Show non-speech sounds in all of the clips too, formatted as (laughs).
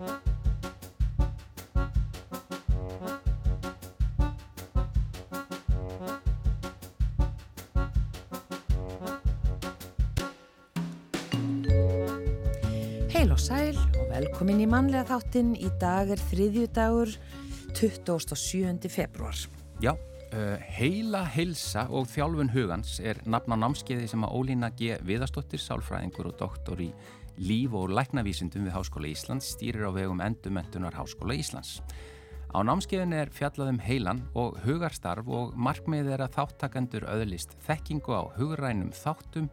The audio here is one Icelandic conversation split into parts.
Heil og sæl og velkomin í mannlega þáttinn. Í dag er þriðju dagur 27. februar. Já, uh, heila heilsa og þjálfun hugans er nafn á námskeiði sem að Ólína G. Viðastóttir, sálfræðingur og doktor í líf og læknavísindum við Háskóla Íslands stýrir á vegum endumentunar Háskóla Íslands. Á námskeiðin er fjallað um heilan og hugarstarf og markmið er að þáttakandur öðlist þekkingu á hugrænum þáttum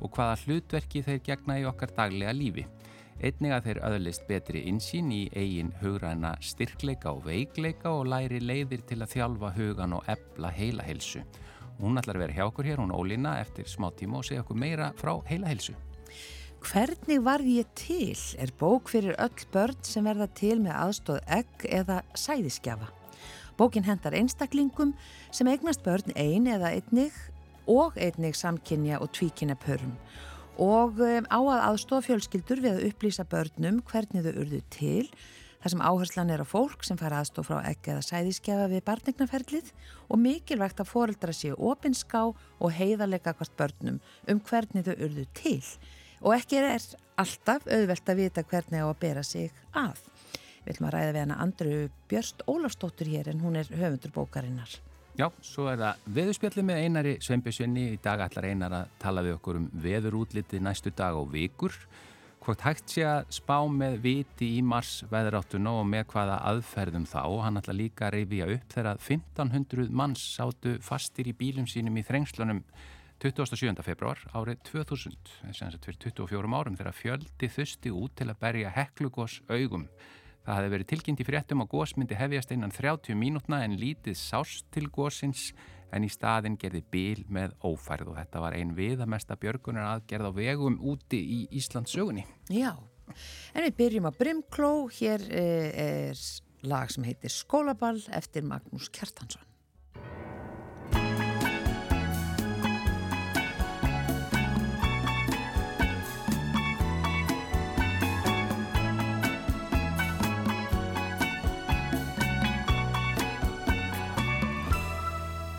og hvaða hlutverki þeir gegna í okkar daglega lífi. Einnig að þeir öðlist betri insýn í eigin hugræna styrkleika og veikleika og læri leiðir til að þjálfa hugan og ebla heilahelsu. Hún ætlar að vera hjá okkur hér, hún Ólína, eftir smá tíma og segja okkur meira frá heilahelsu. Hvernig var ég til? Er bók fyrir öll börn sem verða til með aðstóð egg eða sæðiskjafa. Bókin hendar einstaklingum sem eignast börn ein eða einnig og einnig samkynja og tvíkynja pörum. Og á að aðstofa fjölskyldur við að upplýsa börnum hvernig þau urðu til. Þar sem áherslan er á fólk sem fara aðstof frá ekki eða sæðiskefa við barnegnaferlið og mikilvægt að foreldra séu opinská og heiðarleika hvort börnum um hvernig þau urðu til og ekki er alltaf auðvelt að vita hvernig á að bera sig að. Við ætlum að ræða við hana Andru Björst Ólafstóttur hér en hún er höfundur bókarinnar. Já, svo er það veðurspjalli með einari Sveinbjörnsvinni. Í dag ætlar einar að tala við okkur um veðurútliti næstu dag og vikur. Hvort hægt sé að spá með viti í mars veðuráttuna og með hvaða aðferðum þá. Hann ætlar líka að reyfja upp þegar 1500 manns sátu fastir í bílum sínum í þrengslunum 27. februar árið 2000. Þess að fyrir 24 árum þegar fjöldi þusti út til að berja heklugos augum. Það hefði verið tilkynnt í fréttum og gósmyndi hefjast innan 30 mínútna en lítið sást til gósins en í staðin gerði bíl með ófærð og þetta var ein viðamesta björgunar aðgerð á vegum úti í Íslands sögunni. Já, en við byrjum á Brimkló, hér eh, er lag sem heitir Skólaball eftir Magnús Kjartansson.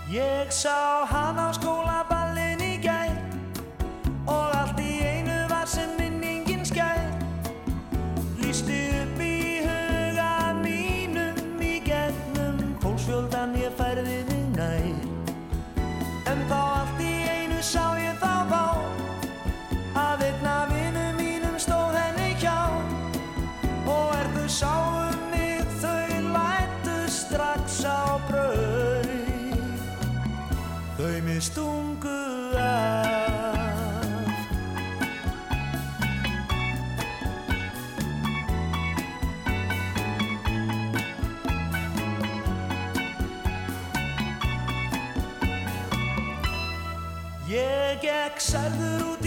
Ég sá hann særður út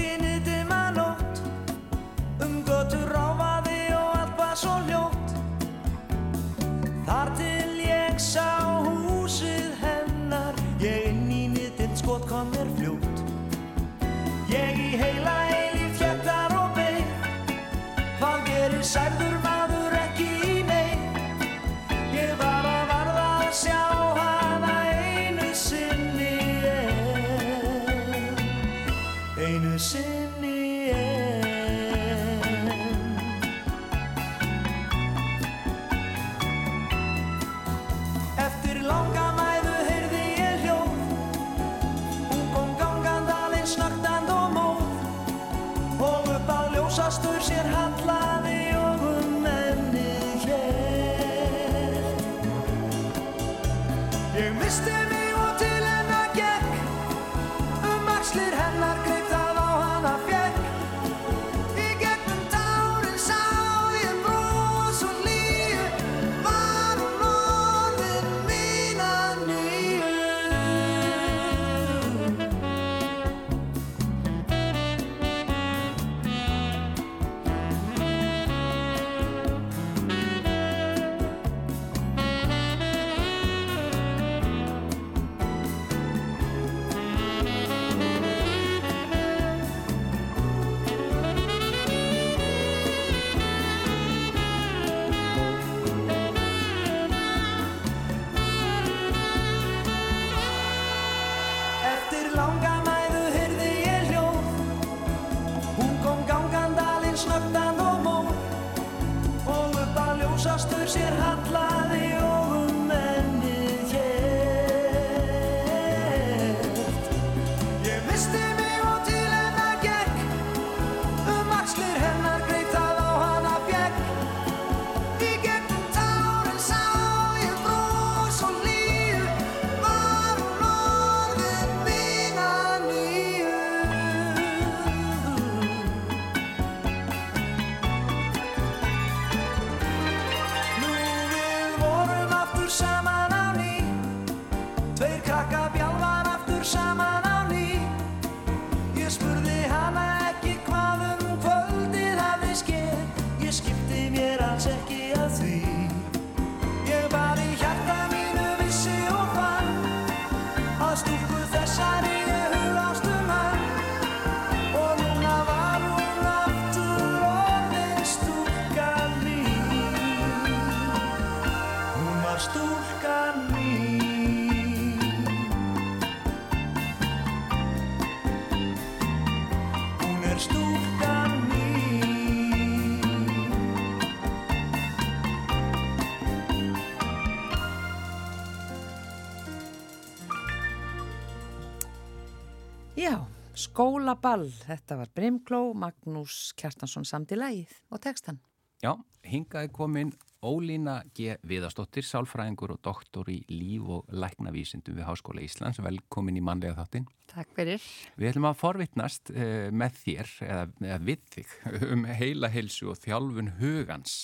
Skólaball, þetta var Brimkló, Magnús Kjartansson samt í lagið og textan. Já, hingaði komin Ólína G. Viðastóttir, sálfræðingur og doktor í líf og læknavísindum við Háskóla Íslands. Velkomin í mannlega þáttin. Takk fyrir. Við ætlum að forvittnast uh, með þér, eða, eða við þig, (laughs) um heila heilsu og þjálfun hugans.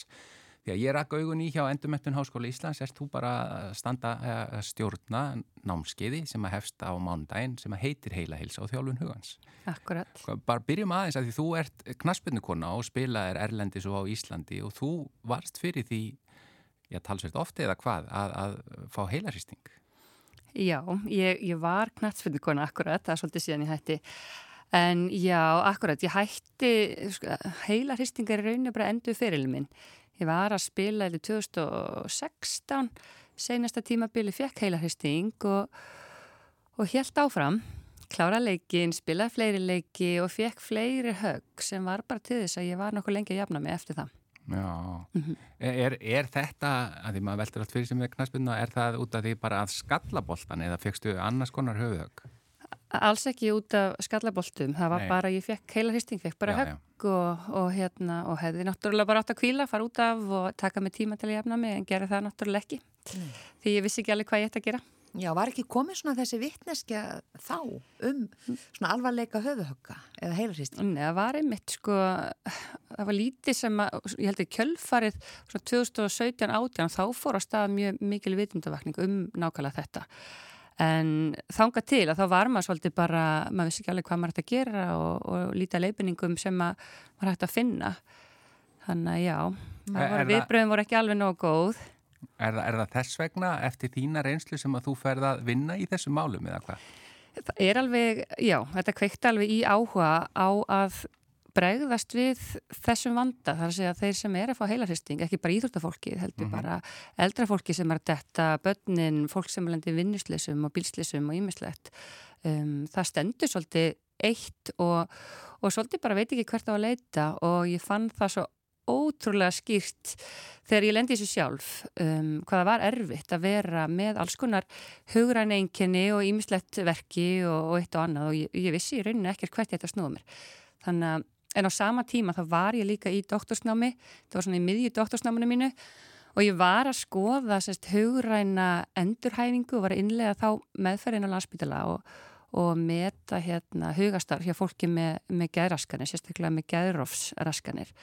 Því að ég rakk augun í hjá Endumettun Háskóla Íslands erst þú bara að standa að stjórna námskeiði sem að hefst á mánudaginn sem að heitir heila heilsa og þjálfun hugans. Akkurat. Bara byrjum aðeins að því þú ert knaspinukonna og spilaðir Erlendis og á Íslandi og þú varst fyrir því, já talsveit ofti eða hvað, að, að fá heilarhýsting. Já, ég, ég var knaspinukonna akkurat, það er svolítið síðan ég hætti. En já, akkurat, ég hætti, sko, heilarhýstingar er rauninu bara endur fyrirlið minn. Ég var að spila í 2016, senasta tímabili fekk heila hristing og, og helt áfram, klára leikin, spilaði fleiri leiki og fekk fleiri högg sem var bara til þess að ég var nokkuð lengi að jafna mig eftir það. Já, mm -hmm. er, er þetta, að því maður veldur allt fyrir sem við knaspinu, er það út af því bara að skalla boltan eða fegstu annars konar höfuðhögg? Alls ekki út af skallaboltum, það var Nei. bara, ég fekk heila hristing, fekk bara já, högg já. Og, og, hérna, og hefði náttúrulega bara átt að kvíla, fara út af og taka mig tíma til að jafna mig en gera það náttúrulega ekki, Nei. því ég vissi ekki alveg hvað ég ætti að gera. Já, var ekki komið svona þessi vittneskja þá um svona alvarleika höfuhögga eða heila hristing? Nei, það var einmitt sko, það var lítið sem að, ég held að kjölfarið svona 2017-18 þá fór á stað mjög mikil vitundavakning um nákvæmlega þetta En þanga til að þá var maður svolítið bara, maður vissi ekki alveg hvað maður hægt að gera og, og líta leipiningum sem maður hægt að finna. Þannig að já, viðbröðum voru ekki alveg nógu góð. Er er það þess vegna eftir þína reynslu sem að þú ferð að vinna í þessu málum eða hvað? Það er alveg, já, þetta kveikt alveg í áhuga á að bregðast við þessum vanda þar að segja að þeir sem er að fá heilarhysting ekki bara íþróttafólki, heldur mm -hmm. bara eldrafólki sem er að detta, börnin fólk sem er lendir vinnuslesum og bílslesum og ímislegt um, það stendur svolítið eitt og, og svolítið bara veit ekki hvert á að leita og ég fann það svo ótrúlega skýrt þegar ég lendi þessu sjálf um, hvaða var erfitt að vera með alls konar hugræn-einkenni og ímislegt verki og, og eitt og annað og ég, ég vissi í rauninu ekkert hvert þetta snúða mér þannig að En á sama tíma þá var ég líka í doktorsnámi, það var svona í miðju doktorsnáminu mínu. Og ég var að skoða sérst hugræna endurhæfingu og var að innlega þá meðferðin á landsbytala og, og meta hérna hugastarf hjá fólki með, með gæðraskanir, sérstaklega með gæðrófsraskanir.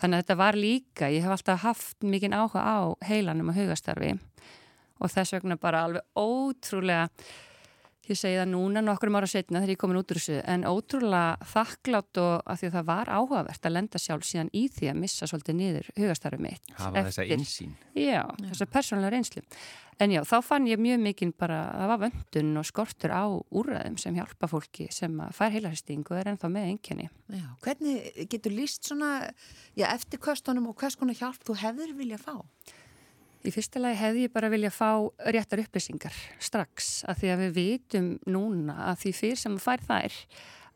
Þannig að þetta var líka, ég hef alltaf haft mikinn áhuga á heilanum og hugastarfi og þess vegna bara alveg ótrúlega ég segi það núna nokkur ára setna þegar ég komin út úr þessu en ótrúlega þakklátt og að því að það var áhugavert að lenda sjálf síðan í því að missa svolítið niður hugastarfið mitt. Hafa þessa einsýn. Já, já. þessa persónulega reynslu. En já, þá fann ég mjög mikinn bara að það var vöndun og skortur á úrraðum sem hjálpa fólki sem fær heilarhesting og er ennþá með einkenni. Já, hvernig getur líst svona já, eftir kostunum og hvers konar hjálp þú hefur viljað fá? Í fyrsta lagi hefði ég bara vilja fá réttar upplýsingar strax að því að við vitum núna að því fyrr sem fær þær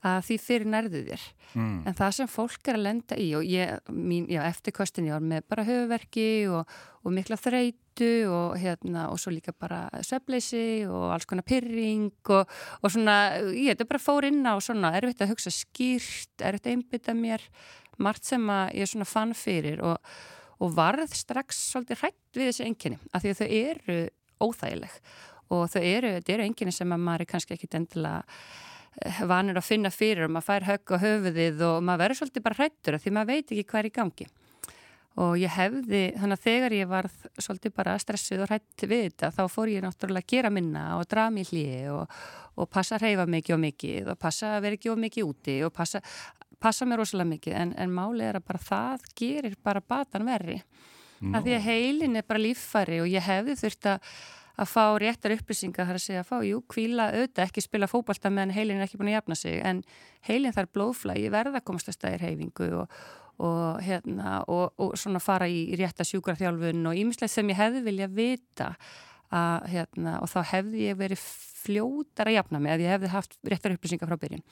að því fyrir nærðu þér mm. en það sem fólk er að lenda í og ég, mín, já, eftir kostin ég var með bara höfuverki og, og mikla þreytu og hérna og svo líka bara söfleysi og alls konar pyrring og, og svona, ég þetta bara fór inn á svona erfitt að hugsa skýrt, erfitt að einbytta mér margt sem að ég svona fann fyrir og, og varð strax svolítið hrætt við þessi enginni af því að þau eru óþægileg. Og þau eru, þetta eru enginni sem að maður er kannski ekki endilega Eh, vanur að finna fyrir og maður fær högg á höfuðið og maður verður svolítið bara hrættur því maður veit ekki hvað er í gangi. Og ég hefði, þannig að þegar ég var svolítið bara stressuð og hrætt við þetta þá fór ég náttúrulega að gera minna og draða mér hlið og, og passa að reyfa mikið og mikið og passa að vera ekki of mikið úti og passa, passa mér rosalega mikið en, en málið er að bara það gerir bara batan verri no. af því að heilin er bara líffæri og ég hefði þurft að að fá réttar upplýsingar þar að segja að fá, jú, kvíla auðvitað ekki spila fókbalta meðan heilin er ekki búin að jafna sig en heilin þarf blóðflægi verða komast að stæðir heifingu og, og, hérna, og, og svona fara í, rétta sjúkarþjálfun og ímislega sem ég hefði vilja vita að, hérna, og þá hefði ég verið fljótar að jafna mig að ég hefði haft réttar upplýsingar frá byrjun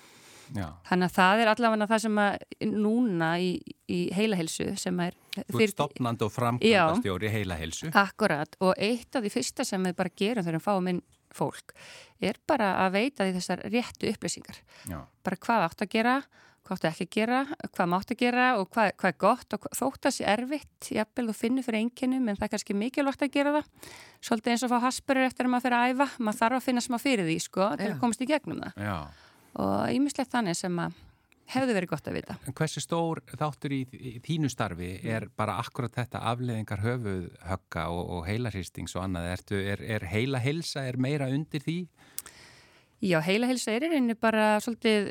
Já. Þannig að það er allavega það sem að núna í, í heilahelsu sem er... Þú ert stopnand og framkvæmastjóri heilahelsu. Akkurat og eitt af því fyrsta sem við bara gerum þegar við fáum inn fólk er bara að veita því þessar réttu upplýsingar. Já. Bara hvað átt að gera, hvað átt að ekki gera, hvað mátt að gera og hvað, hvað er gott og þótt að sé erfitt, jafnvel þú finnir fyrir enginnum en það er kannski mikilvægt að gera það. Svolítið eins og fá haspurir eftir að maður fyrir að æfa, maður þarf að finna smá fyrir því sko til að komast í gegnum það. Já og ímislegt þannig sem að hefðu verið gott að vita. En hversu stór þáttur í, í þínu starfi er bara akkurat þetta afleðingar höfuð högga og, og heilarhýstings og annað? Ertu, er, er heila helsa, er meira undir því? Já, heila helsa er einnig bara svolítið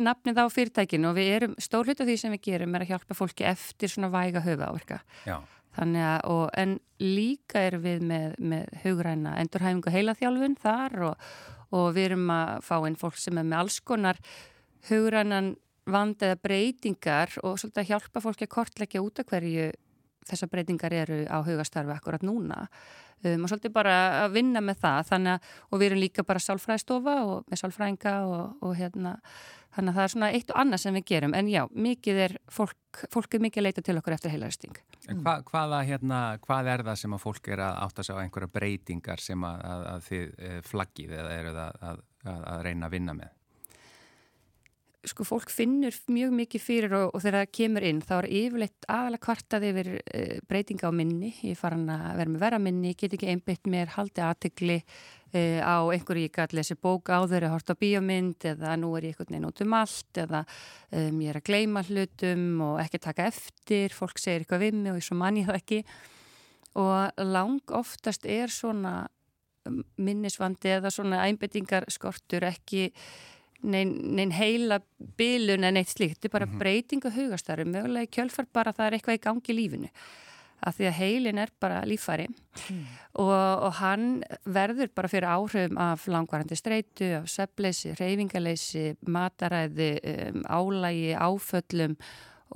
nafnið á fyrirtækinu og við erum, stór hlut af því sem við gerum er að hjálpa fólki eftir svona væga höfuð áverka. Já. Þannig að, og, en líka er við með, með hugræna endurhæfingu heilaþjálfun þar og og við erum að fá einn fólk sem er með alls konar hugrannan vand eða breytingar og svolítið að hjálpa fólki að kortleggja út af hverju þessar breytingar eru á hugastarfi akkurat núna. Um, og svolítið bara að vinna með það þannig að, og við erum líka bara sálfræðistofa og með sálfræðinga og, og hérna þannig að það er svona eitt og annað sem við gerum. En já, mikið er fólk, fólk er mikið að leita til okkur eftir heilaristing. Hva, hvaða, hérna, hvað er það sem að fólk er að átta sig á? Einhverja breytingar sem að, að, að þið eh, flaggið eða eru það að reyna að vinna með? Sko fólk finnur mjög mikið fyrir og, og þegar það kemur inn þá er yfirleitt aðalega kvartað yfir e, breytinga á minni, ég fara hann að vera með vera minni, get ekki einbytt mér haldi aðtegli e, á einhverju ég gæti lesi bók á þeirra hort á bíomind eða nú er ég einhvern veginn út um allt eða um, ég er að gleima hlutum og ekki taka eftir, fólk segir eitthvað við mig og ég svo mann ég það ekki. Og lang oftast er svona minnisvandi eða svona einbyttingar skortur ekki nein, nein heila bilun en eitt slíkt, þetta er bara mm -hmm. breytinga hugastarfi, mögulega kjölfar bara það er eitthvað í gangi í lífinu af því að heilin er bara lífari mm. og, og hann verður bara fyrir áhrifum af langvarandi streitu, af söfleysi, reyfingaleysi, mataræði, um, álægi, áföllum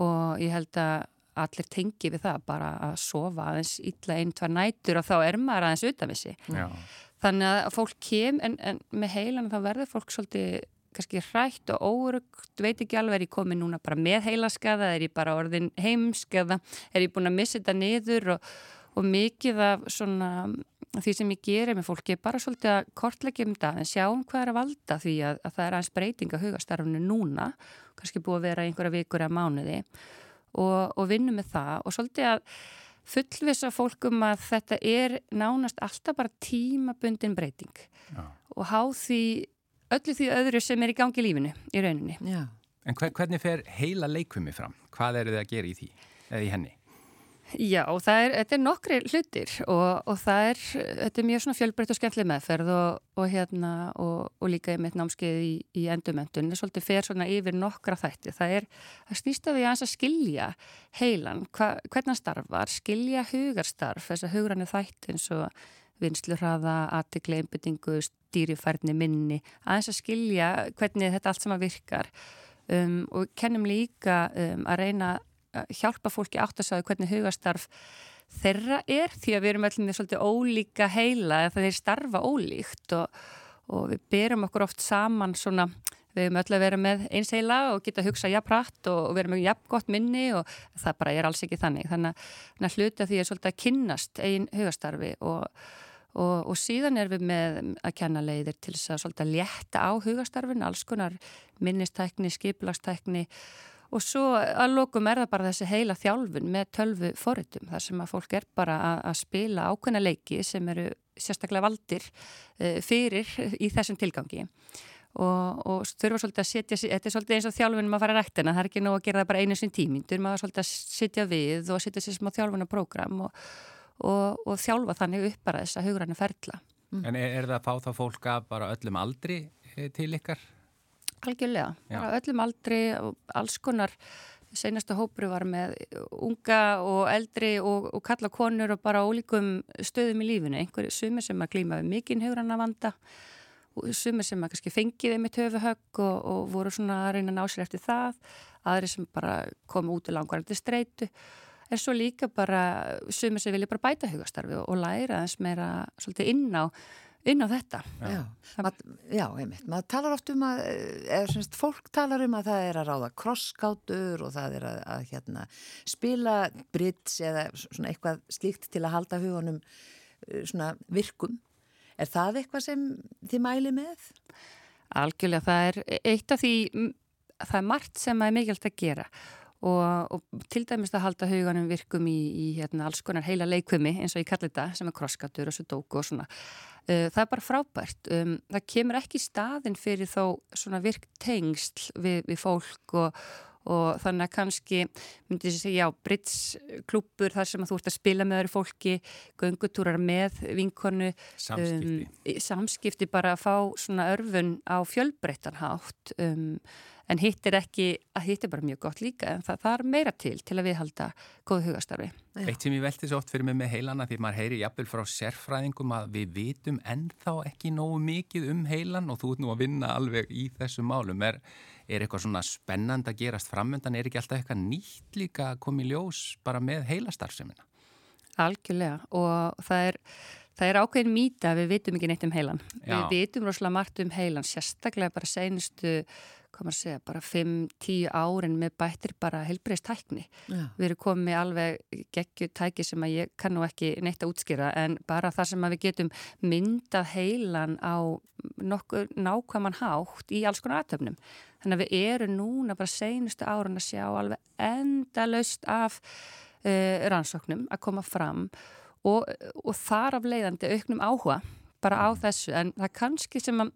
og ég held að allir tengi við það bara að sofa aðeins illa einn, tvær nætur og þá er maður aðeins utan við sig. Já. Þannig að fólk kem, en, en með heilan þá verður fólk svolítið kannski hrætt og órugt, veit ekki alveg er ég komið núna bara með heilaskaða, er ég bara orðin heimskaða, er ég búin að missa þetta niður og, og mikið af svona því sem ég gerir með fólki bara svolítið að kortleggja um það en sjáum hvað er að valda því að, að það er aðeins breyting að hugastarfunu núna, kannski búið að vera einhverja vikur að mánuði og, og vinna með það og svolítið að fullvisa fólkum að þetta er nánast alltaf bara tímabundin breyting Já. og há því öllu því öðru sem er í gangi lífinu í rauninni. Já. En hvernig fer heila leikvimi fram? Hvað eru þið að gera í því eða í henni? Já, það er, þetta er nokkri hlutir og, og það er, þetta er mjög svona fjölbreytt og skemmtileg meðferð og, og hérna og, og líka með námskeið í, í endumöndun, það er svolítið fer svona yfir nokkra þætti. Það er, það snýst að við að skilja heilan, hva, hvernig hann starfar, skilja hugarstarf, þess að hugrannu þætti eins og vinslurraða, aðtikli, einbyttingu, stýrifærni, minni, aðeins að skilja hvernig þetta allt sama virkar. Um, og kennum líka um, að reyna að hjálpa fólki átt að sagja hvernig hugastarf þeirra er því að við erum allir með svolítið ólíka heila eða þeir starfa ólíkt og, og við berum okkur oft saman svona við höfum öll að vera með eins heila og geta að hugsa jafn pratt og vera með jafn gott minni og það bara er alls ekki þannig. Þannig að hluta því að svolítið að kynnast einn hugastarfi og, og, og síðan er við með að kenna leiðir til þess að svolítið létta á hugastarfin alls konar minnistækni, skiplagstækni Og svo að lókum er það bara þessi heila þjálfun með tölvu forritum þar sem að fólk er bara að, að spila ákveðna leiki sem eru sérstaklega valdir uh, fyrir í þessum tilgangi. Og, og þurfa svolítið að setja, þetta er svolítið eins og þjálfunum að fara rættina, það er ekki nóg að gera það bara einu sin tímindur, maður svolítið að setja við og setja sér smá þjálfunaprógram og, og, og þjálfa þannig upp bara þessa hugrannu ferla. Mm. En er, er það að fá það fólk að bara öllum aldri eh, til ykkar? Algjörlega, bara öllum aldri og alls konar Seinasta hópru var með unga og eldri og, og kalla konur og bara ólíkum stöðum í lífinu. Einhverju sumir sem að glýma við mikinn hegrann að vanda og sumir sem að kannski fengiði með töfuhögg og, og voru svona að reyna að ná sér eftir það. Aðri sem bara komu út í langvarandi streitu. En svo líka bara sumir sem vilja bara bæta hugastarfi og, og læra þess meira svolítið inn á inn á þetta. Já, Mað, já einmitt. Maður talar oft um að, eða semst, fólk talar um að það er að ráða krosskátur og það er að, að hérna, spila brits eða svona eitthvað slíkt til að halda hugunum eh, svona virkum. Er það eitthvað sem þið mæli með? Algjörlega, það er eitt af því, það er margt sem er mikilvægt að gera og, og til dæmis að halda huganum virkum í, í hérna, alls konar heila leikvimi eins og ég kalli þetta sem er krosskatur og sudoku og svona. Það er bara frábært. Það kemur ekki staðin fyrir þó svona virk tengsl við, við fólk og og þannig að kannski myndi ég segja já, britsklúpur þar sem þú ert að spila með öðru fólki göngutúrar með vinkonu samskipti, um, samskipti bara að fá svona örfun á fjölbreyttanhátt um, en hitt er ekki, að hitt er bara mjög gott líka en það, það er meira til til að við halda góðu hugastarfi. Já. Eitt sem ég velti svo oft fyrir mig með heilana því maður heyri jafnvel frá sérfræðingum að við vitum ennþá ekki nógu mikið um heilan og þú ert nú að vinna alveg í þessu málum. Er, er eitthvað svona spennand að gerast framöndan, er ekki alltaf eitthvað nýtt líka að koma í ljós bara með heilastarfsemina? Algjörlega og það er Það er ákveðin mýta að við vitum ekki neitt um heilan. Já. Við vitum rosalega margt um heilan, sérstaklega bara senustu hvað maður segja, bara 5-10 árin með bættir bara helbreyst tækni. Já. Við erum komið alveg geggju tæki sem að ég kannu ekki neitt að útskýra en bara það sem að við getum myndað heilan á nokkur nákvæman hátt í alls konar aðtöfnum. Þannig að við erum núna bara senustu árin að sjá alveg endalaust af uh, rannsóknum að koma fram og, og þar af leiðandi auknum áhuga bara á þessu en það kannski sem að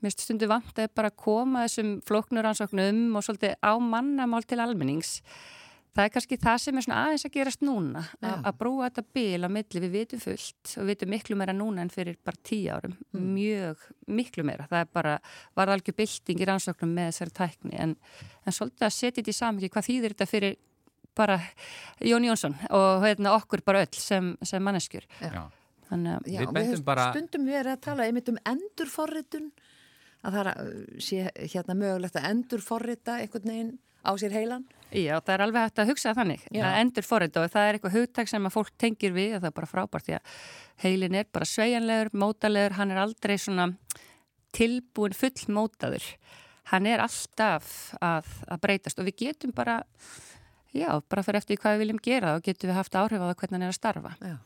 Mér stundu vant að bara koma þessum floknuransóknum og svolítið á mannamál til almennings. Það er kannski það sem er svona aðeins að gerast núna, að brúa þetta bil á milli, við vitum fullt og vitum miklu meira núna en fyrir bara tíu árum, mm. mjög miklu meira. Það er bara, var algjör bylting í rannsóknum með þessari tækni en, en svolítið að setja þetta í samvikið, hvað þýðir þetta fyrir bara Jón Jónsson og hérna, okkur bara öll sem, sem manneskjur. Já. Þannig að við, við bara... stundum við að tala einmitt um endurforritun að það sé hérna mögulegt að endur forrita einhvern veginn á sér heilan? Já, það er alveg hægt að hugsa þannig Já. að endur forrita og það er eitthvað hugtak sem að fólk tengir við og það er bara frábært því að heilin er bara sveianlegur, mótalegur, hann er aldrei svona tilbúin full mótaður. Hann er alltaf að, að breytast og við getum bara, já, bara fyrir eftir hvað við viljum gera og getum við haft áhrif á það hvernig hann er að starfa. Já.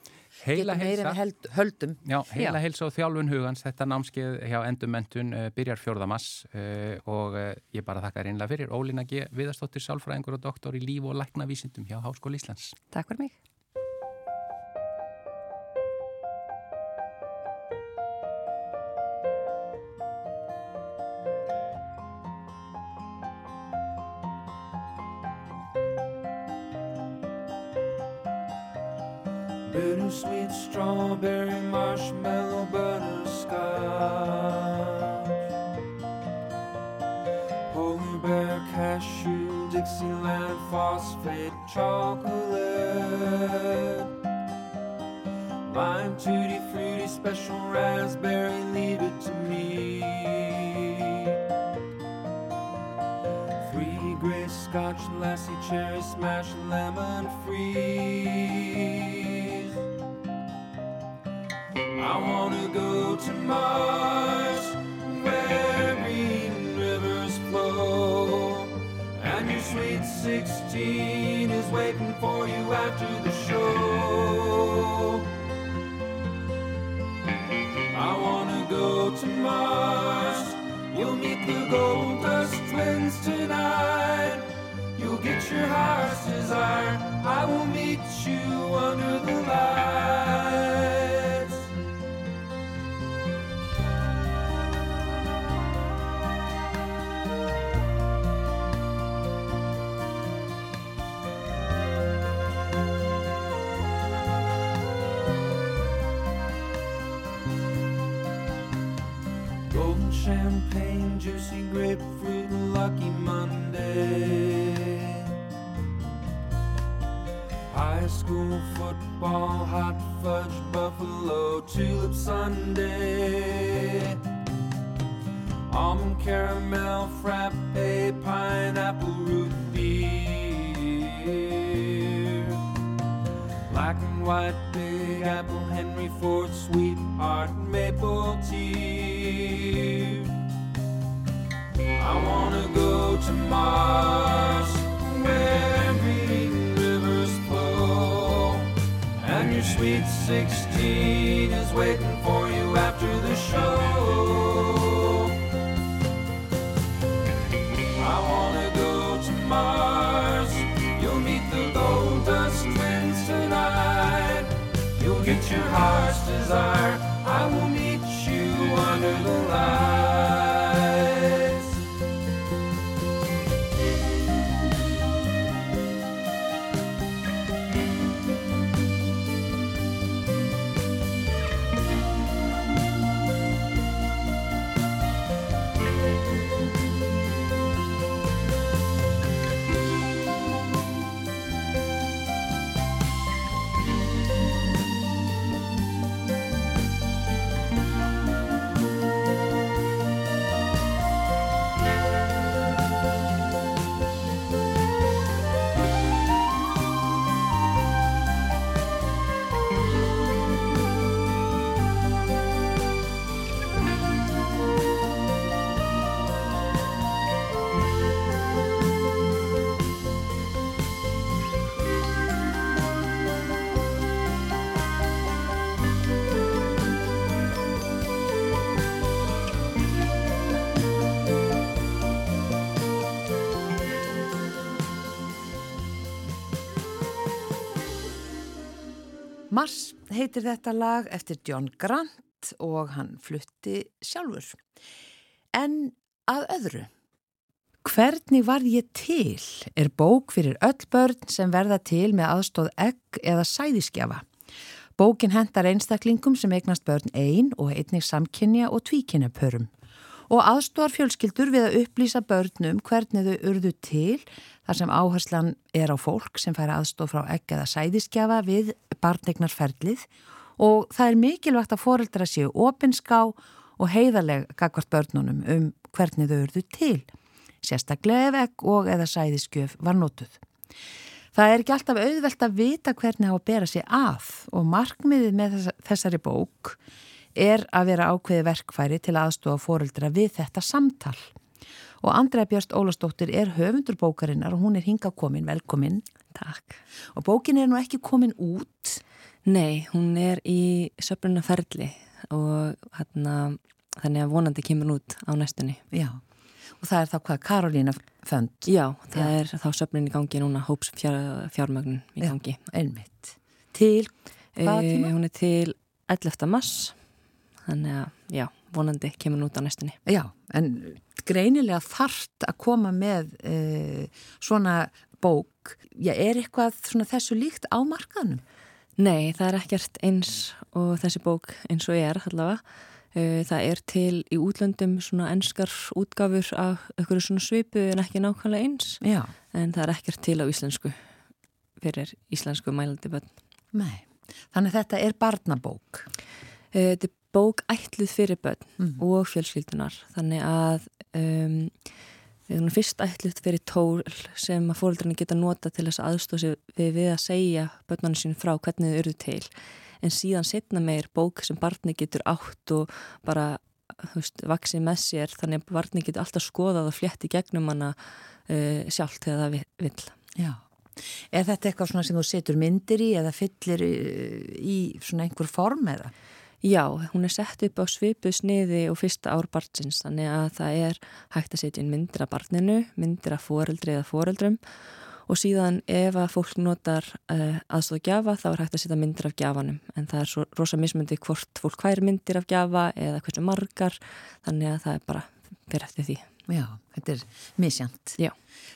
Heila heilsa, held, höldum. Já, heila Já. heilsa og þjálfun hugans, þetta námskeið hjá Endurmentun uh, byrjar fjörðamass uh, og uh, ég bara þakka reynlega fyrir. Ólína G. Viðarstóttir, sálfræðingur og doktor í líf og læknavísindum hjá Háskóli Íslands. Takk fyrir mig. Bittersweet strawberry marshmallow butterscotch. Polar bear cashew Dixieland phosphate chocolate. Lime tutti fruity special raspberry leave it to me. Three gray scotch lassie cherry smash lemon free I wanna go to Mars, where green river sweet 16 is waiting for you after the show. I wanna go to Mars. You'll meet the Gold Dust Twins tonight. You'll get your heart's desire. I will meet you under the lights. Football, hot fudge, buffalo, tulip Sunday. Almond caramel, frappe, pineapple root beer. Black and white, big apple, Henry Ford, sweetheart, maple tea. I wanna go to Mars, where sweet 16 is waiting for you after the show. Mars heitir þetta lag eftir John Grant og hann flutti sjálfur. En að öðru. Hvernig var ég til er bók fyrir öll börn sem verða til með aðstóð egg eða sæðiskjafa. Bókin hendar einstaklingum sem eignast börn ein og einnig samkynja og tvíkynja pörum og aðstóðar fjölskyldur við að upplýsa börnum hvernig þau urðu til þar sem áherslan er á fólk sem fær aðstóð frá egg eða sæðiskjafa við barnegnarferlið og það er mikilvægt að foreldra séu opinská og heiðaleg gagvart börnunum um hvernig þau urðu til, sérstaklega ef egg og eða sæðiskjöf var notuð. Það er ekki alltaf auðvelt að vita hvernig á að bera sér að og markmiðið með þessari bók er að vera ákveði verkfæri til aðstofa fóreldra við þetta samtal. Og Andrea Björst Ólastóttir er höfundur bókarinnar og hún er hinga komin, velkomin. Takk. Og bókin er nú ekki komin út. Nei, hún er í söfnunarferli og hérna, þannig að vonandi kemur út á næstunni. Já, og það er þá hvað Karolína fönd. Já, það Já. er þá söfnun í gangi núna, hóps fjár, fjármögnun í gangi. Já, einmitt. Til hvaða tíma? E, hún er til 11. mass, þannig að, já, vonandi kemur hún út á næstunni. Já, en greinilega þart að koma með e, svona bók. Já, er eitthvað svona þessu líkt á markaðnum? Nei, það er ekkert eins og þessi bók eins og ég er allavega. Það er til í útlöndum svona enskar útgáfur af einhverju svona svipu en ekki nákvæmlega eins. Já. En það er ekkert til á íslensku fyrir íslensku mælandi bönn. Nei, þannig þetta er barnabók. Þetta er bók ætluð fyrir bönn mm. og fjölskyldunar. Þannig að um, Þegar hún fyrst ætluð fyrir tól sem að fólkdrarnir geta nota til þess aðstósi við, við að segja börnarnir sín frá hvernig þau eru til. En síðan setna meir bók sem barni getur átt og bara veist, vaksið með sér þannig að barni getur alltaf skoðað og flétti gegnum hana uh, sjálf þegar það vill. Já. Er þetta eitthvað sem þú setur myndir í eða fyllir í svona einhver form eða? Já, hún er sett upp á svipu sniði og fyrsta ár barnsins þannig að það er hægt að setja inn myndir af barninu, myndir af foreldri eða foreldrum og síðan ef að fólk notar uh, aðstóð gjafa þá er hægt að setja myndir af gjafanum en það er svo rosa mismyndi hvort fólk hær myndir af gjafa eða hversu margar þannig að það er bara fyrir eftir því. Já, þetta er misjant. Já.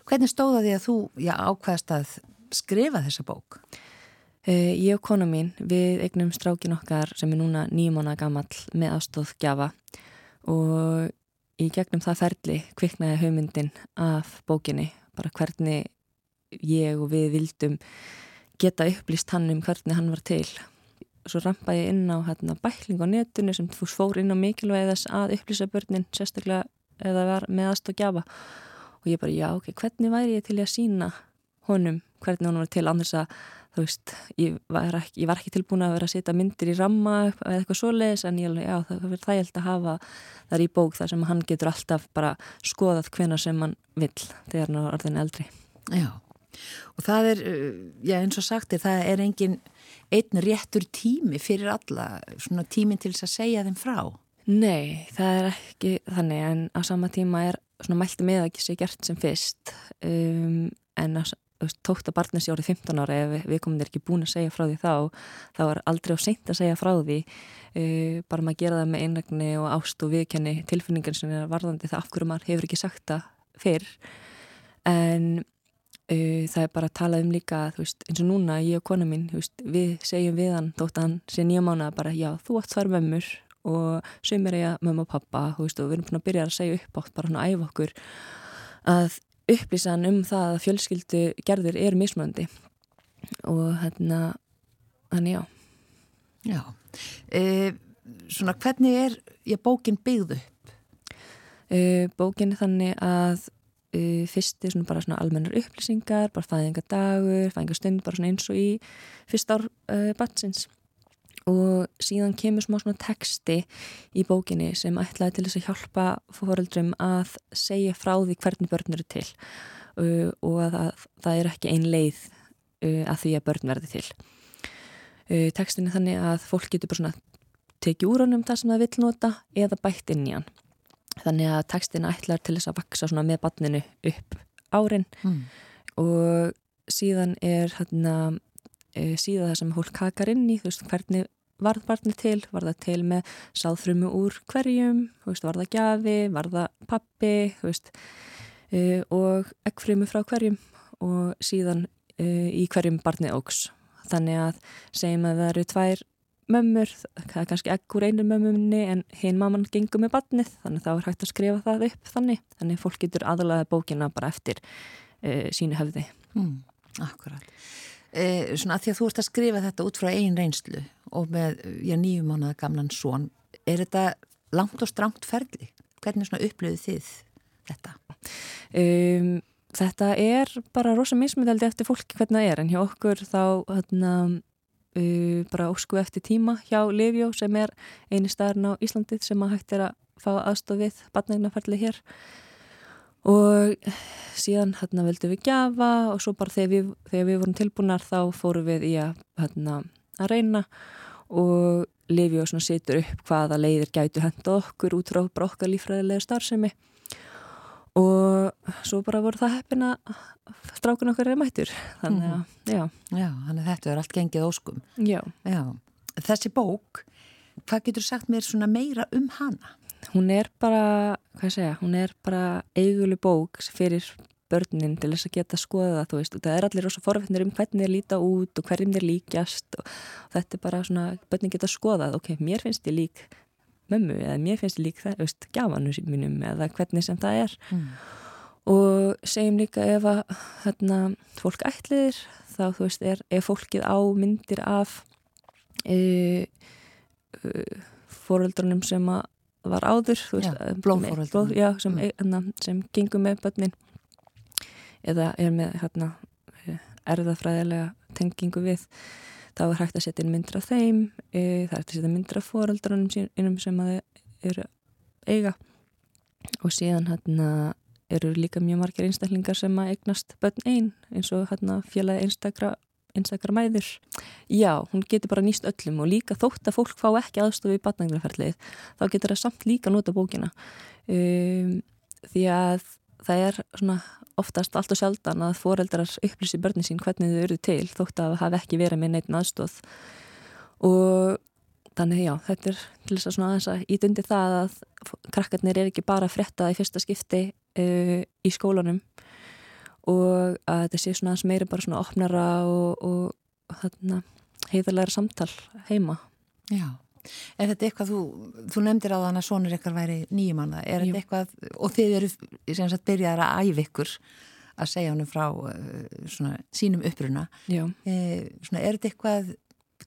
Hvernig stóða því að þú já, ákvæðast að skrifa þessa bók? Uh, ég og kona mín, við eignum strákin okkar sem er núna nýjum ána gammal með aðstóð gjafa og í gegnum það ferli kviknaði haumyndin af bókinni bara hvernig ég og við vildum geta upplýst hann um hvernig hann var til. Svo rampaði ég inn á hérna, bækling á netinu sem fór inn á mikilvæðas að upplýsa börnin sérstaklega eða var meðast og gjafa og ég bara já ok, hvernig væri ég til að sína honum hvernig hann var til annars að þú veist, ég var ekki, ég var ekki tilbúin að vera að setja myndir í ramma eða eitthvað svoleiðis en ég já það verður þægild að hafa þar í bók þar sem hann getur alltaf bara skoðað hvena sem hann vill þegar hann er orðin eldri. Já og það er, uh, já eins og sagti það er engin einn réttur tími fyrir alla, svona tímin til þess að segja þeim frá. Nei, það er ekki þannig en á sama tíma er svona mælti með að ekki sé gert sem fyrst um, en að tókt að barnið sé árið 15 ára ef við, komum þér ekki búin að segja frá því þá þá er aldrei á seint að segja frá því. Uh, bara maður gera það með einlegni og ást og viðkenni tilfinningar sem er varðandi það af hverju maður hefur ekki sagt það fyrr. En Uh, það er bara að tala um líka veist, eins og núna ég og kona mín veist, við segjum við hann þótt að hann sé nýja mánu bara já þú átt þar mömmur og sömur ég að mömmu og pappa veist, og við erum búin að byrja að segja upp átt bara hann að æfa okkur að upplýsa hann um það að fjölskyldu gerður er mismöndi og hérna hann já. Já. Uh, Svona hvernig er ég bókin byggð upp? Uh, bókin er þannig að uh, fyrst er svona bara svona almennar upplýsingar, bara fæðingadagur, fæðingastund, bara svona eins og í fyrst ár uh, batsins og síðan kemur smá svona texti í bókinni sem ætlaði til þess að hjálpa fóreldrum að segja frá því hvernig börn eru til uh, og að, að það er ekki ein leið uh, að því að börn verði til. Uh, textin er þannig að fólk getur bara svona tekið úr honum það sem það vil nota eða bætt inn í hann. Þannig að textin ætlar til þess að vaksa svona með barninu upp árin mm. og síðan er hérna síðan það sem hólk kakar inn í, þú veist, hvernig varð barni til, var það til með sáþrumu úr hverjum, veist, var það gjafi, var það pappi, veist, e, og eggfrumu frá hverjum og síðan e, í hverjum barni ógs. Þannig að segjum að það eru tvær mömmur, það er kannski ekkur einu mömmunni en hinn mamman gengur með barnið þannig þá er hægt að skrifa það upp þannig. Þannig fólk getur aðlaða bókina bara eftir uh, sínu höfði. Mm, Akkurat uh, Svona að því að þú ert að skrifa þetta út frá einn reynslu og með nýjum mánuða gamlan són er þetta langt og strangt ferli? Hvernig upplöðu þið þetta? Um, þetta er bara rosa mismyndaldi eftir fólki hvernig það er en hjá okkur þá hérna uh, bara ósku eftir tíma hjá Livjó sem er eini staðurinn á Íslandið sem að hægt er að fá aðstof við batnægnaferli hér og síðan hérna veldum við gjafa og svo bara þegar við, þegar við vorum tilbúinar þá fórum við í að, hérna, að reyna og Livjó setur upp hvaða leiðir gætu henda okkur út frá okkar lífræðilega starfsemi og svo bara voru það heppin að strákun okkar er mættur þannig að, mhm. já. Já, þannig að þetta er allt gengið óskum. Já. Já. Þessi bók, hvað getur sagt mér svona meira um hana? Hún er bara, hvað segja, hún er bara eiguli bók fyrir börnin til þess að geta skoða það, þú veist, og það er allir rosa forveitnir um hvernig þeir líta út og hverjum þeir líkjast og þetta er bara svona, börnin geta skoðað, ok, mér finnst ég lík mömmu eða mér finnst lík það, veist, gafanu mínum eða hvernig sem það er mm. og segjum líka ef að hérna, fólk ætliðir þá þú veist, er, ef fólkið á myndir af e, e, fóröldrunum sem að var áður blóðfóröldrunum blóð, sem, mm. hérna, sem gengum með börnin. Eða er með hérna, erðafræðilega tengingu við. Þá er hægt að setja inn myndir af þeim e, það er hægt að setja myndir af foreldranum sínum sem að eru eiga. Og síðan hérna eru líka mjög margir einstaklingar sem að eignast börn einn eins og hérna félagi einstakra einstakra mæður. Já, hún getur bara nýst öllum og líka þótt að fólk fá ekki aðstofu í batnangnaferðlið, þá getur það samt líka nota bókina. Um, því að það er oftast allt og sjaldan að foreldrar upplýsi börnin sín hvernig þau eru til þótt að hafi ekki verið með neitt aðstóð og þannig já, þetta er til þess að að ítundi það að krakkarnir er ekki bara frettað í fyrsta skipti uh, í skólanum og að þetta sé svona aðeins meira bara svona opnara og, og þarna heiðarlega samtal heima. Já, er þetta eitthvað þú, þú nefndir á þann að sonur eitthvað væri nýjumanna, er Jú. þetta eitthvað og þið eru sem sagt byrjaðar að æfa ykkur að segja honum frá uh, svona sínum uppruna. Já, e, svona er þetta eitthvað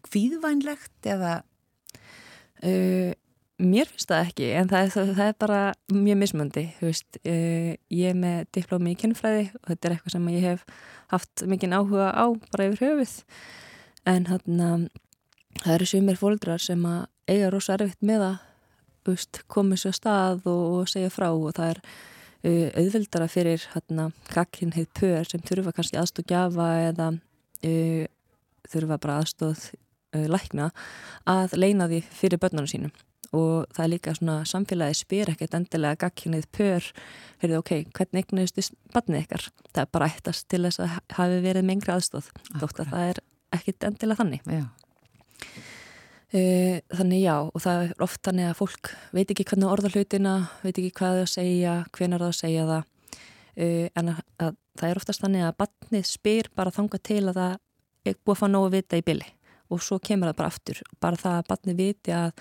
kvíðvænlegt eða? Uh, mér finnst það ekki en það er, það er bara mjög mismöndi veist, uh, ég er með diplómi í kynfræði og þetta er eitthvað sem ég hef haft mikinn áhuga á bara yfir höfuð. En hann það eru sumir fóldrar sem að eiga rosa erfitt með að veist, koma svo stað og, og segja frá og það er uh, auðveldara fyrir hérna kakkinheið pör sem þurfa kannski aðstóð gjafa eða uh, þurfa bara aðstóð uh, lækna að leina því fyrir börnunum sínum og það er líka svona samfélagi spyr ekkert endilega gagkinnið pör heyrðu ok, hvernig eignuðustu barnið ykkar? Það er bara eittast til þess að hafi verið mengri aðstóð þótt að það er ekkert endilega þannig. Já, Uh, þannig já og það er oft þannig að fólk veit ekki hvernig orða hlutina, veit ekki hvað það að segja, hvenar það að segja það. Uh, en að, að það er oftast þannig að batnið spyr bara þanga til að það er búið að fá nógu vita í byli og svo kemur það bara aftur. Bara það að batnið viti að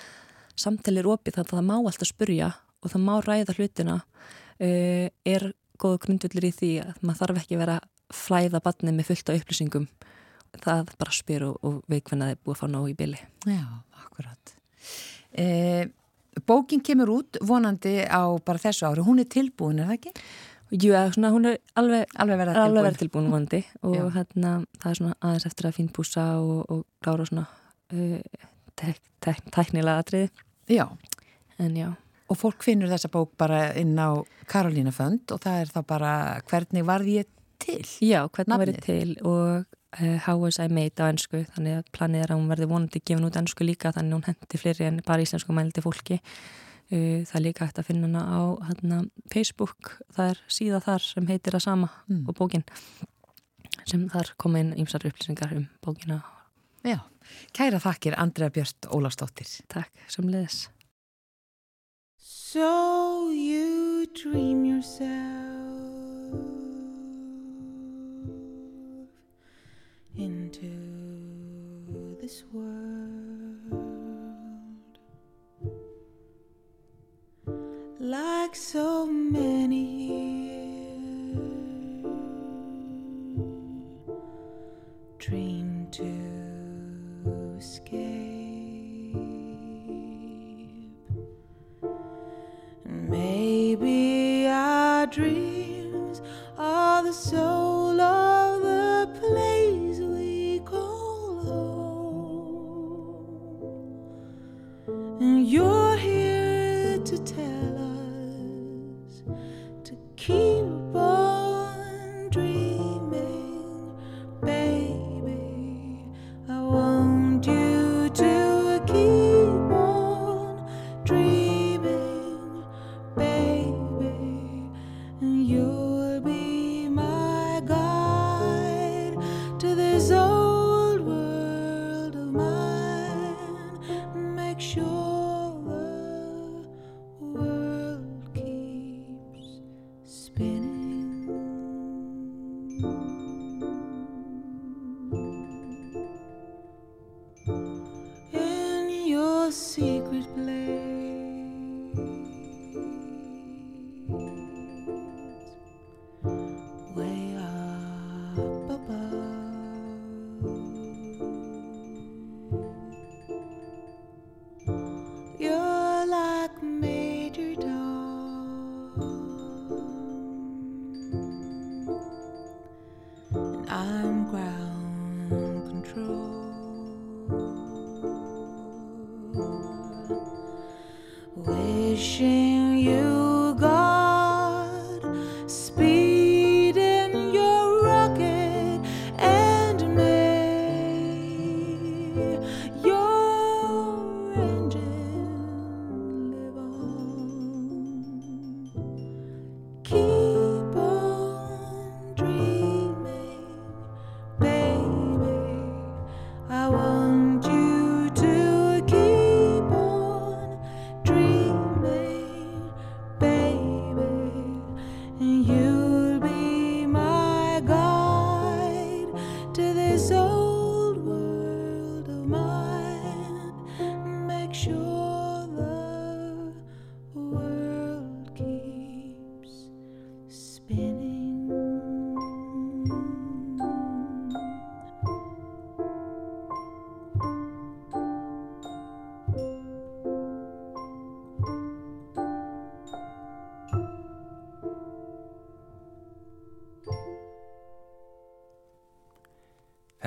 samtali er opið þannig að það má alltaf spurja og það má ræða hlutina uh, er góðu grundvöldur í því að maður þarf ekki að vera flæða batnið með fullt af upplýsingum. Það bara spyr og, og er búið að fá nógu í byli já, akkurat. E, Bókin kemur út vonandi á bara þessu ári, hún er tilbúin, er það ekki? Jú, svona hún er alveg, Alveg verið tilbúin. vonandi. Og hérna það er svona aðeins eftir að fínpúsa og, og klára svona uh, tek, tek, tæknilega atriði Já, en já, og fólk finnur þessa bók bara inn á Karolína Fönd og það er þá bara hvernig varð ég til? já, hvernig Nafnið? verið til og uh, How was I made á ennsku þannig að planið er að hún verði vonandi gefin út ennsku líka þannig að hún hendi fleiri en bara íslensku mældi fólki uh, það er líka hægt að finna hana á hérna, Facebook, það er síða þar sem heitir að sama Mm. og bókin sem þar koma inn ýmsar upplýsingar um bókina Já, kæra þakkir Andrea Björst Ólafsdóttir. Takk, sem leðis So you dream yourself into this world. Like so many here dream to dreams are the soul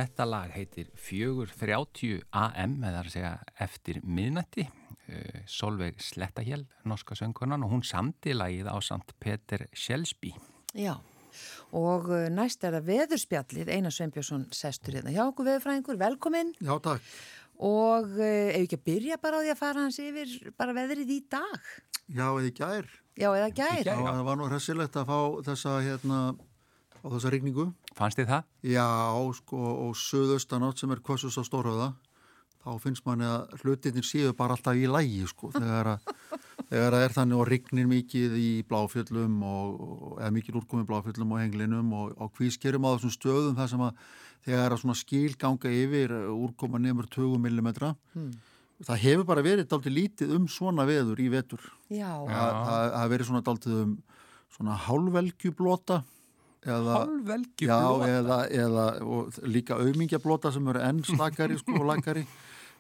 Þetta lag heitir 430 AM, eða að segja eftir miðnætti. Uh, Solveig Slettahjell, norska söngkonan, og hún samti lagið á samt Peter Sjelsby. Já, og uh, næst er það veðurspjallið, Einar Sveinbjörnsson sestur hérna hjá okkur veðurfræðingur, velkomin Já, takk. og ef ekki að byrja bara á því að fara hans yfir bara veðrið í dag, Já, eða gær. já eða gær, gær. Það var, nú hressilegt að fá þessa, hérna, á þessa rigningu. Fannst þið það? Já, sko, og söðaustanátt sem er kvössus á stórhauða, þá finnst manni að hlutinir séu bara alltaf í lægi, sko, þegar að, (laughs) þegar að er þannig og rignir mikið í bláfjöllum og, eða mikið úrkomi bláfjöllum og henglinum og, og kvískerum á þessum stöðum þar sem að þegar að svona skil ganga yfir úrkoma nefnur 20 mm það hefur bara verið dálítið lítið um svona veður í vetur. Já, Það það- það hefur verið svona dálítið um svona hálfvelgjublota eða Hálfvelgi Já, eða, eða og líka aumingjablota sem eru enn slakari sko og lakari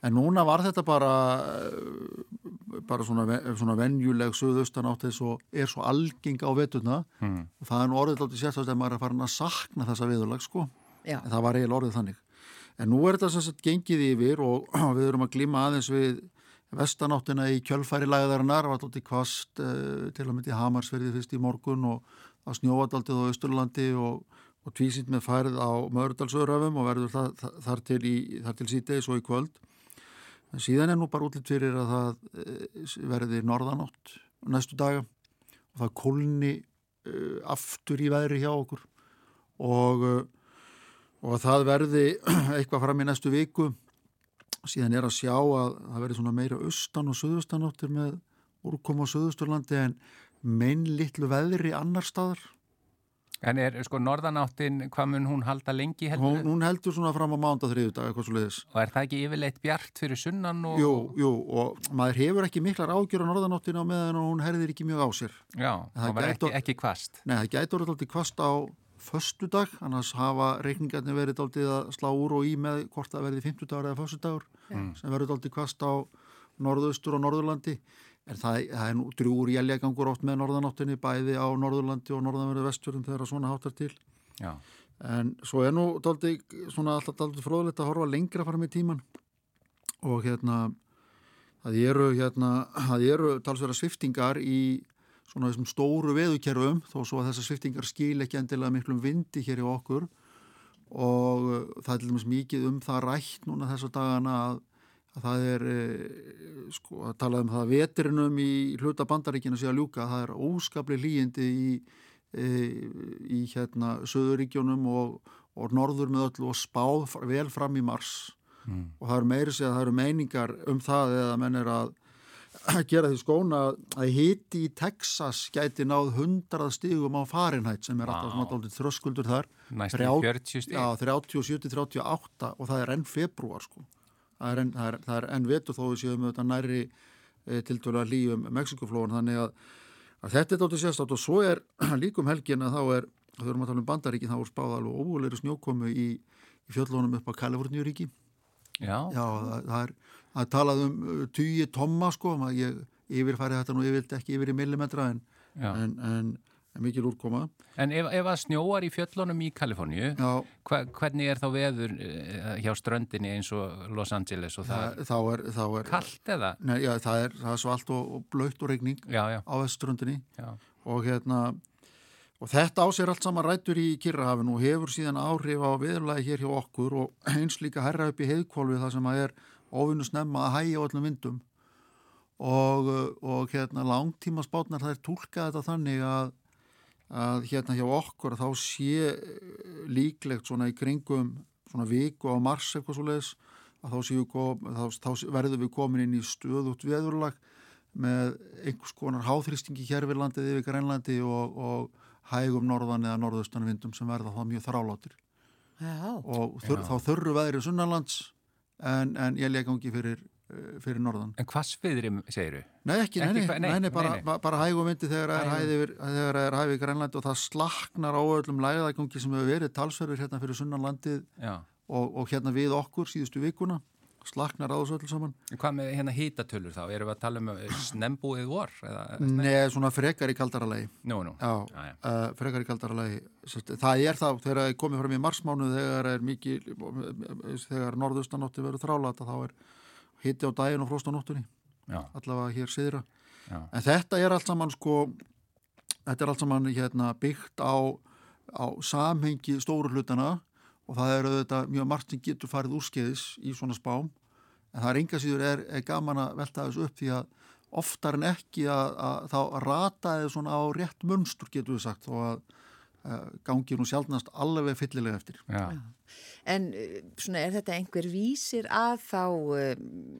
en núna var þetta bara eh, bara svona, svona venjuleg söðaustan átt þess og er svo algeng á veturna. Hmm. og það er nú orðið alltaf sérstast að maður er farin að sakna þessa veðurlag sko. Já, en það var eiginlega orðið þannig. En nú er þetta sem sagt gengið yfir og (clears throat) við erum að glíma aðeins við vestanáttina í kjölfæri lagðarinnar. Var alltaf kvast uh, til að myndi Hamarsverði fyrst í morgun og að snjóadaldið á Östurlandi og, og tvísind með færð á Mördalsöröfum og verður það, það, þar til, til síðdegis og í kvöld. En síðan er nú bara útlitt fyrir að það uh, verði norðanátt næstu daga og það kólni uh, aftur í veðri hjá okkur. Og uh, og að það verði (clears throat) eitthvað fram í næstu viku. Síðan er að sjá að það verði svona meira austan og söðustanáttir með úrkoma á söðusturlandi en mein litlu veðri annar staðar En er sko norðanáttin, hvað mun hún halda lengi heldur? hún, hún heldur svona fram á mánda þriðudag eitthvað svo leiðis Og er það ekki yfirleitt bjart fyrir sunnan og... jú, jú, og maður hefur ekki miklar ágjör á norðanáttina á meðan hún herðir ekki mjög á sér Já, Það var ekki, ekki kvast. Nei, það orðið alltaf kvast á föstudag, annars hafa reikningarnir verið alltaf að slá úr og í með hvort það verði 50 dagur eða föstudagur sem verður alltaf kvast á norðaustur og norðurlandi en það, það er nú drúur jæljagangur oft með norðanáttinni bæði á norðurlandi og norðanverðu vestfjörðum þegar svona háttar til. Já, en svo er nú dálítið, svona alltaf dálítið fróðilegt að horfa lengra fram í tíman og hérna það eru hérna eru talsverða sviftingar í svona þessum stóru veðukerfum þó svo að þessar sviftingar skil ekki endilega miklum vindi hér í okkur. Og það er til dæmis mikið um það rætt núna þessa dagana að, að það er e, sko að tala um það að vetrinum í hluta bandaríkina sé að ljúka það er óskapli líjindi í, e, í hérna söðuríkjónum og, og norður með öllu og spáð vel fram í mars og það eru meiri sig að það eru meiningar um það eða menn er að gera því skóna að hiti í Texas gæti náð 100 stigum á Fahrenheit sem er alltaf þröskuldur þar næstu Þrjá- 40 stíð. Já, 37-38 og það er enn februar sko. Það er enn, er enn vetur þó við séum auðvitað nærri e, til að líum Mexikoflóan þannig að, að þetta er dálítið sérstátt og svo er (clears throat) líkum helgin að þá er, þá erum að tala um bandaríkin, þá er spáð alveg óvulegri snjókomu í, í fjöllunum upp á Kaliforníuríki. Já, Já, það, það, er, er talað um uh, tugi tomma sko, ég yfirfæri þetta nú yfirlt ekki yfir í millimetra en, en, en, en mikil úrkoma. En ef, ef að snjóar í fjöllunum í Kaliforníu, hva, hvernig er þá veður eh, hjá ströndinni eins og Los Angeles og það það, þá er, þá er kallt eða? Nei, já, það er, er svalt og, og blöytt og regning Já, já, á veströndinni já. og hérna og þetta á sér allt saman rættur í Kirrahafinu og hefur síðan áhrif á viðurlagi hér hjá okkur og eins líka herra upp í heiðkvolfi það sem að er óvinnu snemma að hægja á öllum vindum og, og hérna langtíma spátnar það er tólkað þetta þannig að, að hérna hjá okkur þá sé eh, líklegt svona í kringum svona viku á mars eitthvað svo leiðis að þá, séu kom, þá, þá verðum við komin inn í stöðut veðurlag með einhvers konar háþrýstingi hér við landið yfir Grænlandi og, og hægum norðan eða norðaustan vindum sem verða þá mjög þrálátir já, og þur, Já. þá þurru veðrið sunnanlands en, en ég legangi fyrir, eh, fyrir norðan. En hvað sviðri? Nei, ekki, nei, Ekki nei, hva- nei, nei, nei, bara, bara hægum vindi þegar það er það er yfir Grænlandi og það slaknar á öllum læðagangi sem hefur verið talsverður hérna fyrir sunnanlandið og, og hérna við okkur síðustu vikuna slaknar á þessu öllu saman Hvað með hérna hítatölur þá? Erum við að tala um eh, snembúið vor? Eða, Nei, svona frekar í kaldaralegi Nú, nú. Já, Já, já. uh, frekar í kaldaralegi Það er þá, þegar það er komið fram í marsmánu þegar er mikið þegar norðustanótti verður er hitti á daginn og frost á nóttunni. Allavega hér siðra en þetta er allt saman sko þetta er allt saman hérna, byggt á, á samhengi stóru hlutana og það er auðvitað mjög margt sem getur farið úrskeiðis í svona spám. En það er enga síður er, er gaman að velta þessu upp því að oftar en ekki að, að þá rataði svona á rétt munstur getur við sagt og að uh, gangi nú sjálfnast alveg fyllilega eftir já. En uh, svona er þetta einhver vísir að þá um,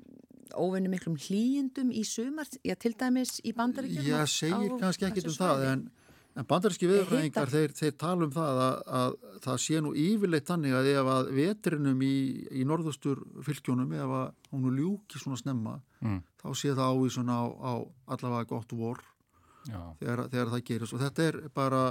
óvinni miklum hlýjendum í sumar, já til dæmis í bandaríkjum? Ég segir kannski ekkit um það en, en bandaríski viðfræðingar Hita. þeir, þeir tala um það að, að það sé nú yfirleitt þannig að ef að vetrinum í, í norðustur fylgjónum ef að hún ljúki svona snemma Mm. þá sé það ávísun á, á allavega gott vor já. þegar, þegar það gerist og þetta er bara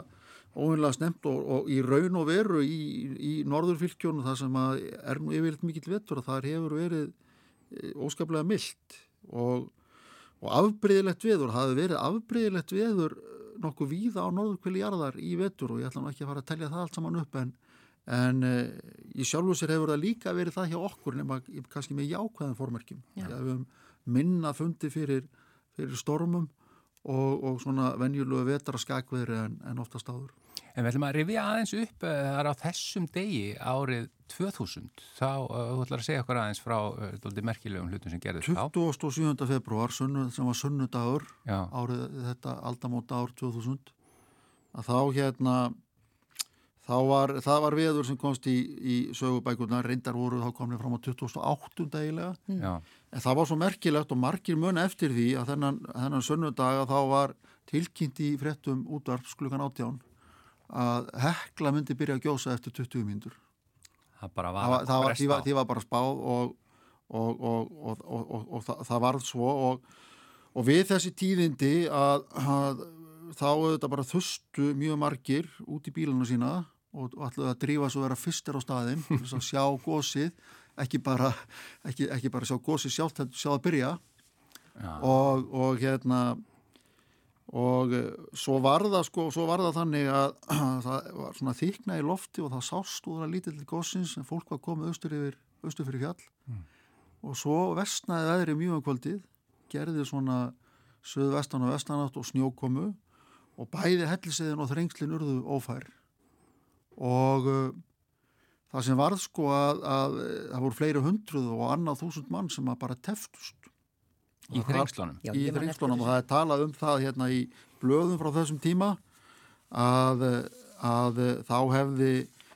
óvinlega snemt og, og í raun og veru í, í norður fylgjónum það sem er nú yfirleitt mikill vetur að þar hefur verið eh, óskaplega myllt og, og afbreyðilegt veður, það hefur verið afbreyðilegt veður eh, nokkuð víða á norðurkvili jarðar í vetur og ég ætla nú ekki að fara að telja það allt saman upp en, en uh, í sjálfu sér hefur það líka verið það hjá okkur nema kannski með jákvæðan formerkjum Já. við höfum minna fundi fyrir, fyrir stormum og, og svona venjulegu vetra skakveðri en, en oftast áður. En við ætlum að rifja aðeins upp eh, það er á þessum degi árið 2000 þá, uh, þú ætlar að segja okkur aðeins frá uh, dóldi merkilegum hlutum sem gerðist þá. 27. februar sunnu, sem var sunnudagur Já, árið þetta aldamóta ár 2000 að þá hérna þá var, það var veður sem komst í, í sögubækurna, reyndar voru þá komni fram á 2008 eiginlega. Já, en það var svo merkilegt og margir mun eftir því að þennan, þennan sunnudag að þá var tilkynnt í fréttum útvarps klukkan átján að hekla myndi byrja að gjósa eftir 20 mínútur. Það bara það var, var, það var, því, var, því var bara spáð og, og, og, og, og, og það, það varð svo og við þessi tíðindi að, að þá auðvitað bara þustu mjög margir út í bílunum sína og ætluðu að drífa svo að vera fyrstir á staðin þess að sjá gósið ekki bara, ekki, ekki bara sjá gósið sjálft, sjá að byrja. Og hérna og eh, svo var það sko, svo var það þannig að (clears throat) það var svona þykna í lofti og það sást úr að lítið til gósins en fólk var komið austur yfir, austur fyrir fjall. Og svo vestnaði veðri mjög um kvöldið, gerði svona söðvestan og vestanátt og snjókomu og bæði helliseiðin og þrengslin urðu ófær. Og uh, það sem varð sko að, að það voru fleiri hundruð og annað þúsund mann sem að bara teftust í þrengslunum. Í þrengslunum og það er talað um það hérna í blöðum frá þessum tíma að, að þá hefði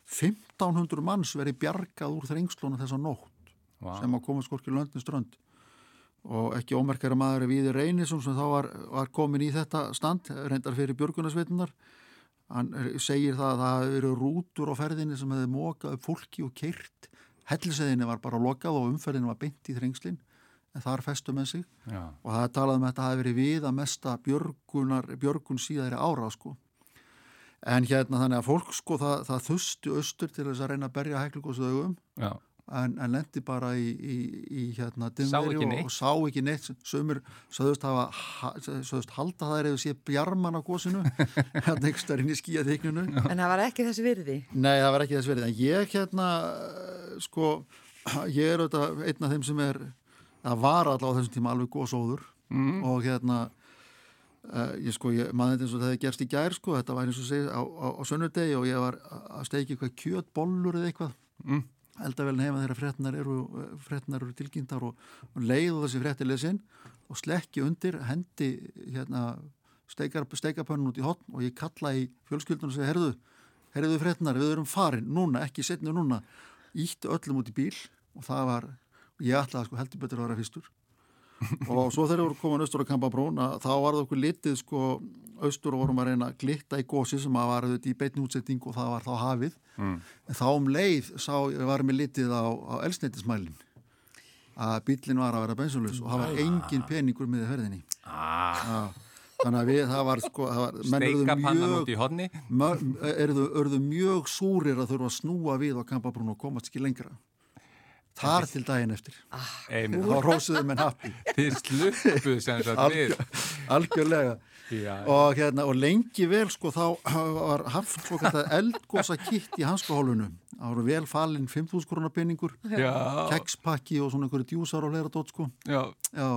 1500 manns verið bjargað úr þrengslunum þessa nótt Vá. sem að koma skorki löndin strönd. Og ekki ómerkara maður við Reynisson sem þá var, var komin í þetta stand reyndar fyrir björgunarsveitunar hann segir það að það hefði verið rútur á ferðinni sem hefði mókað upp fólki og keirt helliseðinni var bara lokað og umferðinni var beint í þrengslin en þar festu með sig. Já, og það er talað um að þetta hafi verið við að mesta björgunar, björgun síðari ára sko. en hérna þannig að fólk sko það, það þusti austur til þess að reyna að berja heklugóðsögum en, en lendi bara í, í, í hérna ekki og, og sá ekki neitt. Sömur söðust hafa ha- söðust halda það er ef sé bjarman á gósinu (laughs) hérna ykkur starinn í skíaþyknunu En það var ekki þessi virði. Nei, það var ekki þess verið en ég hérna sko, ég er auðvitað einn af þeim sem er það var allavega á þessum tíma alveg góðsóður mm. og hérna uh, ég sko, ég maður þetta eins og það hefði gerst í gær sko, þetta var eins og segið á, á, á sönnudegi og ég var að steiki eitthvað kjötbollur eða eitthvað Mm. eldavelin heima þegar fréttinar eru, eru tilkynntar og, og leið og þessi frétti lesin og slekki undir hendi hérna steikar, steikapönnun út í hotn og ég kalla í fjölskyldun og segja, herðu, herðu fréttinar við erum farin, núna, ekki setni núna ítti öllum út í bíl og það var, ég ætlaði sko heldur betur að vera fyrstur. (laughs) Og svo þegar við vorum komin austur á Kampabrún að þá var það okkur litið sko austur og vorum að reyna að glitta í gósi sem að var auðvitað í beitni útsetting og það var þá hafið. Mm. en þá um leið sá, var mér litið á, á elsneitismælin að bílinn var að vera bensunlaus og það var engin peningur með ferðinni. Ah, Já, þannig að við, það var sko það var, menn steikapannan mjög, erðu mjög súrir að þurfa að snúa við á Kampabrún og komast ekki lengra þar til daginn eftir. Einmitt. þá rósuðu menn happi Þið sluppuð sem sagt við. algjörlega. Já, og, hérna, og lengi vel sko þá var haft svo kallar eldgósa kitt í hanskahólunum það voru vel falinn 5.000 krónar peningur kekspakki og svona einhverju djúsar og fleira dót sko. Já. já,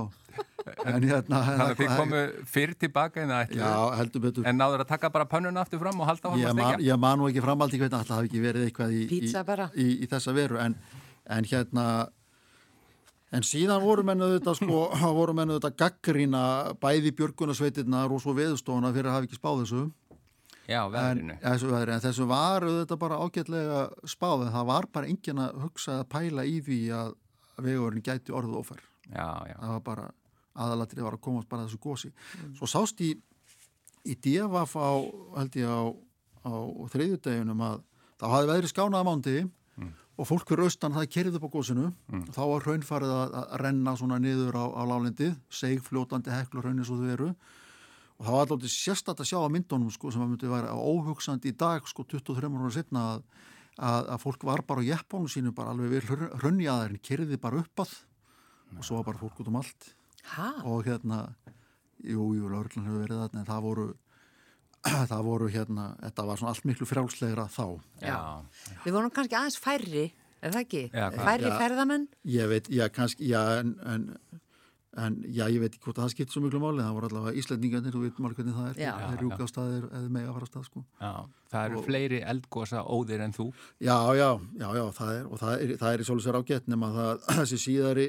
en hérna Þannig að þið komu fyrr tilbaka en það ætlu. já, heldur betur. En náður að taka bara pönnuna aftur fram og halda á hann ég að stekja? ég man nú ekki framaldi hvernig alltaf hafi ekki verið eitthvað í, Pizza í, í, í þessa veru en, en hérna en síðan voru menn auðvitað sko, (clears throat) voru menn auðvitað gaggrína bæði björgunarsveitirnar og svo veðustofuna fyrir að hafa ekki spáð þessu. Já, en, veðrinu. þessu veðri, en þessu var auðvitað bara ágætlega spáð en það var bara enginn að hugsa að pæla í því að vegurinn gæti orðið ofær Já, já. það var bara aðalatrið var að komast bara þessu gósi svo sást í í DFF á, held ég á, á þriðjudeginum að þá hafði veðri skánað á mándi og fólk fyrir austan það kerið upp á gósinu þá var raunfarið að, að renna svona niður á, á lálendið, segfljótandi heklu raunir svo þau eru. Og það var alltaf sérstætt að sjá á myndunum sko, sem að myndi vera óhugsandi í dag sko 23 ára setna að, að, að fólk var bara á jeppónu sínu bara alveg við hrunjaðarinn, kerði bara upp að. Og svo var bara fólk út um allt. Ha? og hérna jú, jú, lauruglan hefur verið þarna en það voru (clears throat) það voru hérna, þetta var svona allt miklu frjálslegra þá Já, Við vorum kannski aðeins færri, er það ekki? Já, færri Já. ferðamenn? ég veit, já, kannski, já, en, en en já, ég veit ekki hvort að það skipt svo miklu máli það voru allavega Íslendingarnir, þú veit hvernig það er Já. þeir rúka á staðir eða mega fara á stað sko. já. Það eru Og- fleiri eldgósa óðir en þú. já, já, já, já, það er og það er, það er í sér ágætt nema það, (clears throat) þessi síðari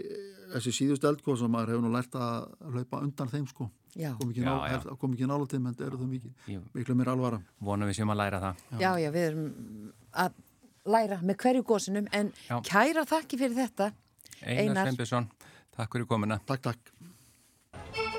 þessi síðust eldgóð sem maður hefur nú lært að hlaupa undan þeim sko Já. Kom ekki, Já, já. ekki nála til menn það eru þau mikið, miklu mér alvara vonum við sem að læra það. Já, já, við erum að læra með hverju gósinum en Já. kæra þakki fyrir þetta Einar Einar. Sveinbjörnsson, takk fyrir komuna. Takk, takk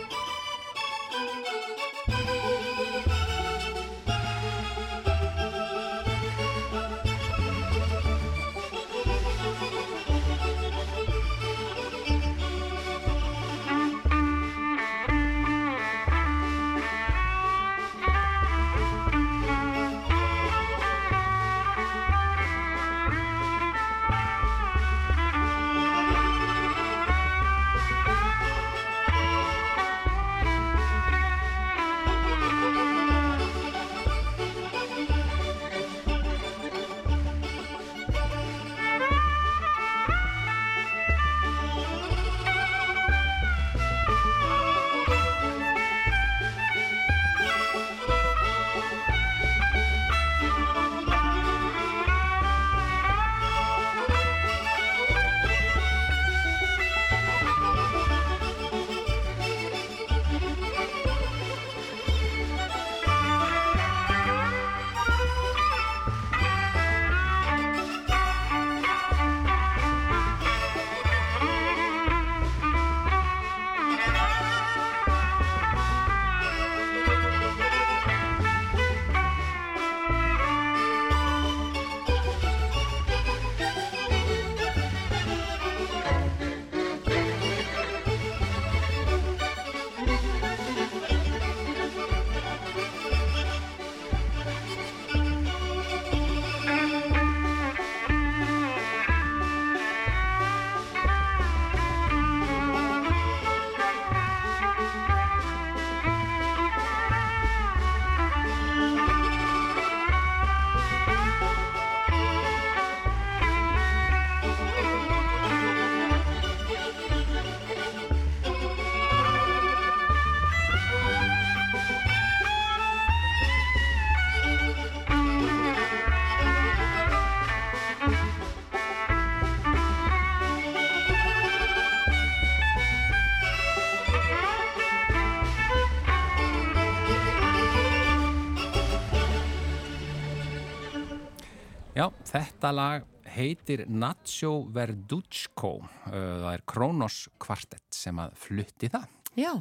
þetta lag heitir Nacho Verducco. Það er Kronos kvartett sem að flutti það. Já,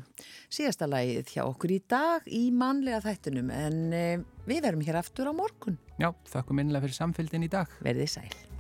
síðasta lagið hjá okkur í dag í mannlega þættunum en eh, við verum hér aftur á morgun. Já, þakkum innlega fyrir samfélgin í dag. Verðið sæl.